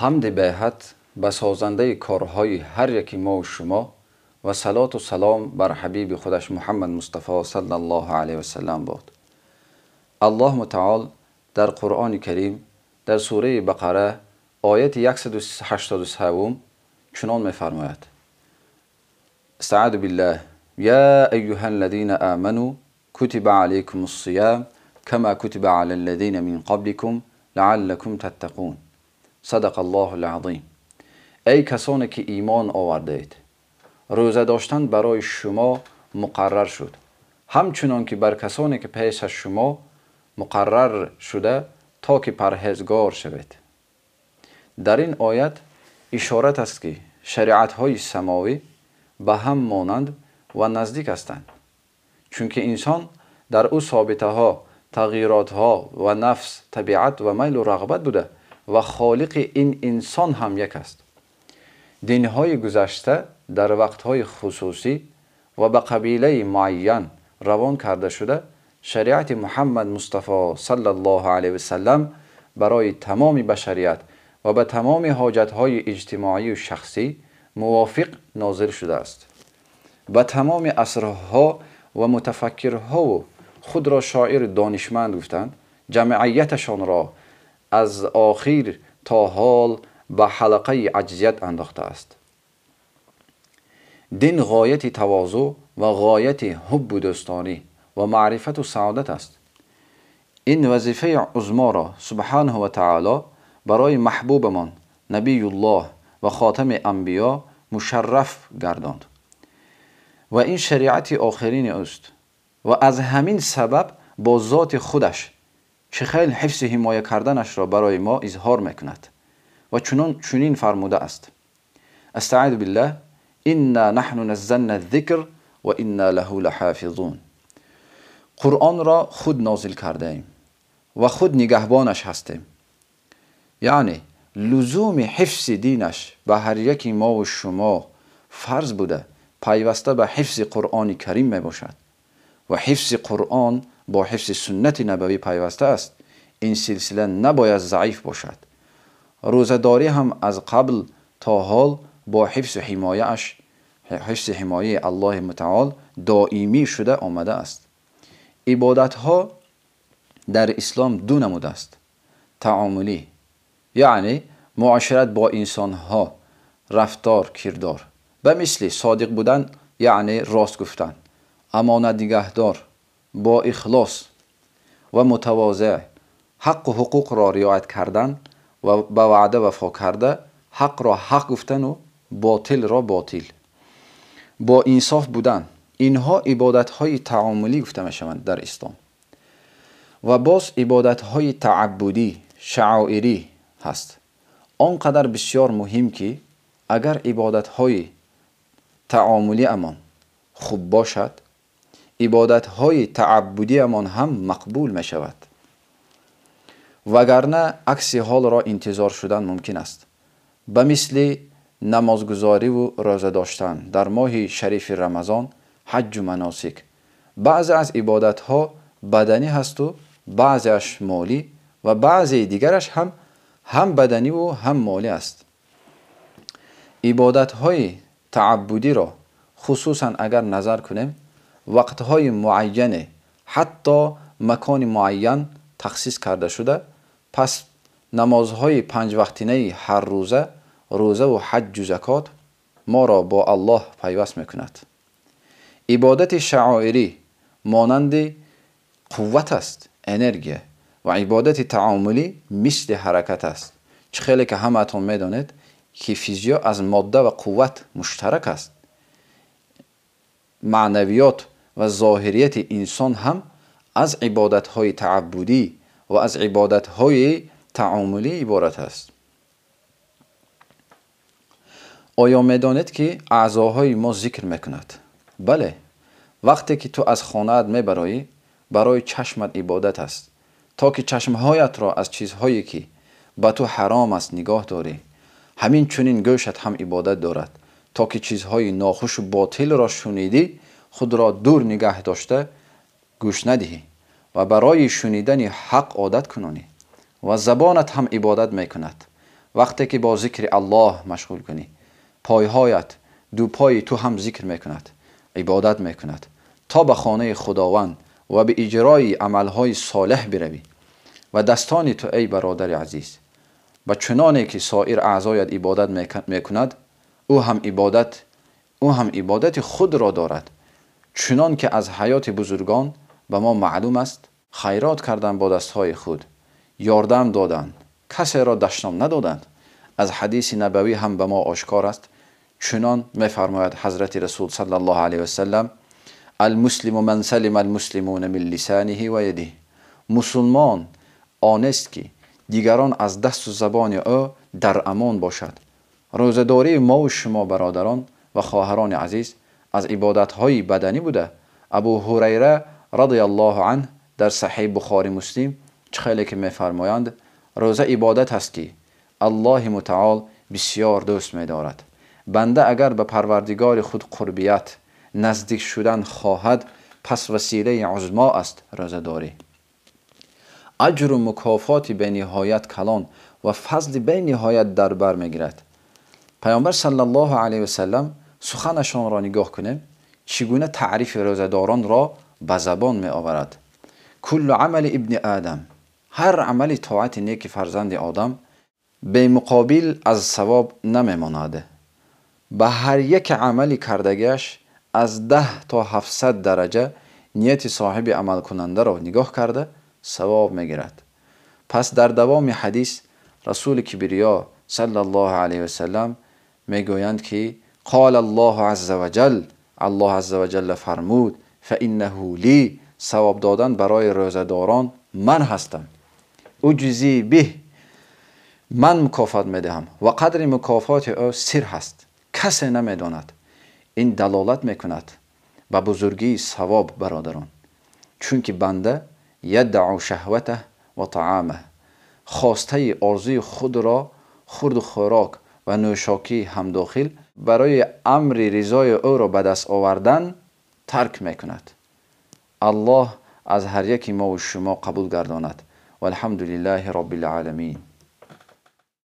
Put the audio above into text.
حمد بیحت به سازنده کارهای هر یکی ما و شما و صلات و سلام بر حبیب خودش محمد مصطفی صلی الله علیه و سلم باد. الله متعال در قرآن کریم در سوره بقره آیت 183 چنان میفرماید. استعاذ بالله. یا ایها الذين آمنوا كتب عليكم الصيام كما كتب على الذين من قبلكم لعلكم تتقون. صدق الله العظیم ای کسانی که ایمان آورده اید روزه داشتن برای شما مقرر شد همچنان که بر کسانی که پیش از شما مقرر شده تا که پرهزگار شوید در این آیت اشارت است که شریعت های سماوی به هم مانند و نزدیک هستند چونکه انسان در او ثابته ها تغییرات ها و نفس طبیعت و میل و رغبت بوده و خالق این انسان هم یک است. دین های گذشته در وقت های خصوصی و به قبیله معین روان کرده شده شریعت محمد مصطفی صلی الله علیه و سلم برای تمام بشریت و به تمام حاجت های اجتماعی و شخصی موافق نازل شده است. به تمام اصرها و متفکرها و خود را شاعر دانشمند گفتند جمعیتشان را از آخر تا حال به حلقه عجزیت انداخته است. دین غایت تواضع و غایت حب و دوستانی و معرفت و سعادت است. این وظیفه عظما را سبحانه و تعالی برای محبوبمان نبی الله و خاتم انبیا مشرف گرداند. و این شریعت آخرین است و از همین سبب با ذات خودش چه خیلی حفظ حمایه کردنش را برای ما اظهار می‌کند و چنون چنین فرموده است. استعاذ بالله. انا نحن نزلنا الذکر و انا له لحافظون. قرآن را خود نازل کرده ایم و خود نگهبانش هستیم. یعنی لزوم حفظ دینش به هر یکی ما و شما فرض بوده پیوسته به حفظ قرآن کریم می باشد و حفظ قرآن با حفظ سنت نبوی پیوسته است. این سلسله نباید ضعیف باشد. روزداری هم از قبل تا حال با حفظ اش حفظ حمایه الله متعال دائمی شده آمده است. عبادت ها در اسلام دو نمود است. تعاملی یعنی معاشرت با انسان ها رفتار کردار. به مثل صادق بودن یعنی راست گفتن. امانت نگهدار. бо ихлос ва мутавозеъ. ҳаққу ҳуқуқро риоят кардан ва ба ваъда вафо карда ҳаққро ҳақ гуфтану ботилро ботил. бо инсоф будан инҳо ибодатҳои таомулӣ гуфта мешаванд дар ислом. ва боз ибодатҳои таъаббудӣ шаоирӣ ҳаст. он қадар бисёр муҳим ки агар ибодатҳои таомулиамон хуб бошад ибодатҳои таъаббудиамон ҳам мақбул мешавад. Вагарна акси ҳолро интизор шудан мумкин аст. Ба мисли намозгузориву рӯза доштан дар моҳи шарифи рамазон ҳаҷҷу маносик. Баъзе аз ибодатҳо баданӣ ҳасту баъзеаш молӣ ва баъзеи дигараш ҳам ҳам баданиву ҳам молӣ аст. Ибодатҳои таъаббудиро хусусан агар назар кунем вақтҳои муайяне ҳатто макони муайян тахсис карда шуда пас намозҳои панҷвақтинаи ҳаррӯза рӯзаву ҳаҷҷу закот моро бо аллоҳ пайваст мекунад. Ибодати шаоирӣ монанди қувват аст энергия ва ибодати таомулӣ мисли ҳаракат аст чӣ хеле ки ҳамаатон медонед ки физиё аз модда ва қувват муштарак аст. Маънавиёт و ظاهریت انسان هم از عبادتهای تعبدی و از عبادتهای تعاملی عبارت است آیا میدانید که اعضاهای ما ذکر میکند؟ بله وقتی که تو از خانهت میبرایی برای چشمت عبادت است تا که چشمهایت را از چیزهایی که به تو حرام است نگاه داری همین چنین گوشت هم عبادت دارد تا که چیزهای ناخوش و باطل را شنیدی худро дур нигаҳ дошта гӯш надиҳӣ ва барои шунидани ҳақ одат кунонӣ ва забонат ҳам ибодат мекунад. Вақте ки бо зикри аллоҳ машғул кунӣ пойҳоят дупои ту ҳам зикр мекунад ибодат мекунад то ба хонаи худованд ва ба иҷрои амалҳои солеҳ биравӣ ва дастони ту эй бародари азиз ба чуноне ки соир аъзоят ибодат мекунад ӯ ҳам ибодат ӯ ҳам ибодати худро дорад. چنان که از حیات بزرگان به ما معلوم است خیرات کردن با دستهای خود. یاردم دادند کسی را دشنام ندادند. از حدیث نبوی هم به ما آشکار است. چنان میفرماید حضرت رسول صلی الله علیه و سلم المسلم من سلم المسلمون من لسانه و یده. مسلمان آنست که دیگران از دست و زبان او در امان باشد. روزداری ما و شما برادران و خواهران عزیز аз ибодатҳои баданӣ буда. Абу ҳурайра радиллоҳу ан дар саҳиҳи бухори муслим чӣ хеле ки мефармоянд? Рӯза ибодат аст ки аллоҳи мутаол бисёр дӯст медорад. Банда агар ба парвардигори худ қурбият наздик шудан хоҳад пас василаи узмо аст рӯзадорӣ аҷру мукофоти бениҳоят калон ва фазли бениҳоят дар бар мегирад. Пайомбар саллаллоҳу алайҳи васаллам سخنشان را نگاه کنیم چگونه تعریف روزداران را به زبان می آورد کل عمل ابن آدم هر عمل طاعت نیک فرزند آدم به مقابل از ثواب نمیماند. به هر یک عملی کردگیش از ده تا 700 درجه نیت صاحب عمل کننده را نگاه کرده ثواب می‌گیرد. پس در دوام حدیث رسول کبریا صلی الله علیه و سلم می‌گویند که قال الله عز وجل الله عز وجل فرمود فانه لی ثواب دادن برای روزداران من هستم. اجزی به من مکافات می‌دهم و قدر مکافات او سر هست. کسی نمی‌داند. این دلالت می‌کند به بزرگی ثواب برادران. چون که بنده یدعو شهوته و طعامه. خواسته آرزوی خود را خورد و خوراک ва нӯшокӣ ҳамдохил барои амри ризои ӯро ба даст овардан тарк мекунад. Аллоҳ аз ҳар яки моу шумо қабул гардонад. Валҳамдулиллаҳи роббилаламин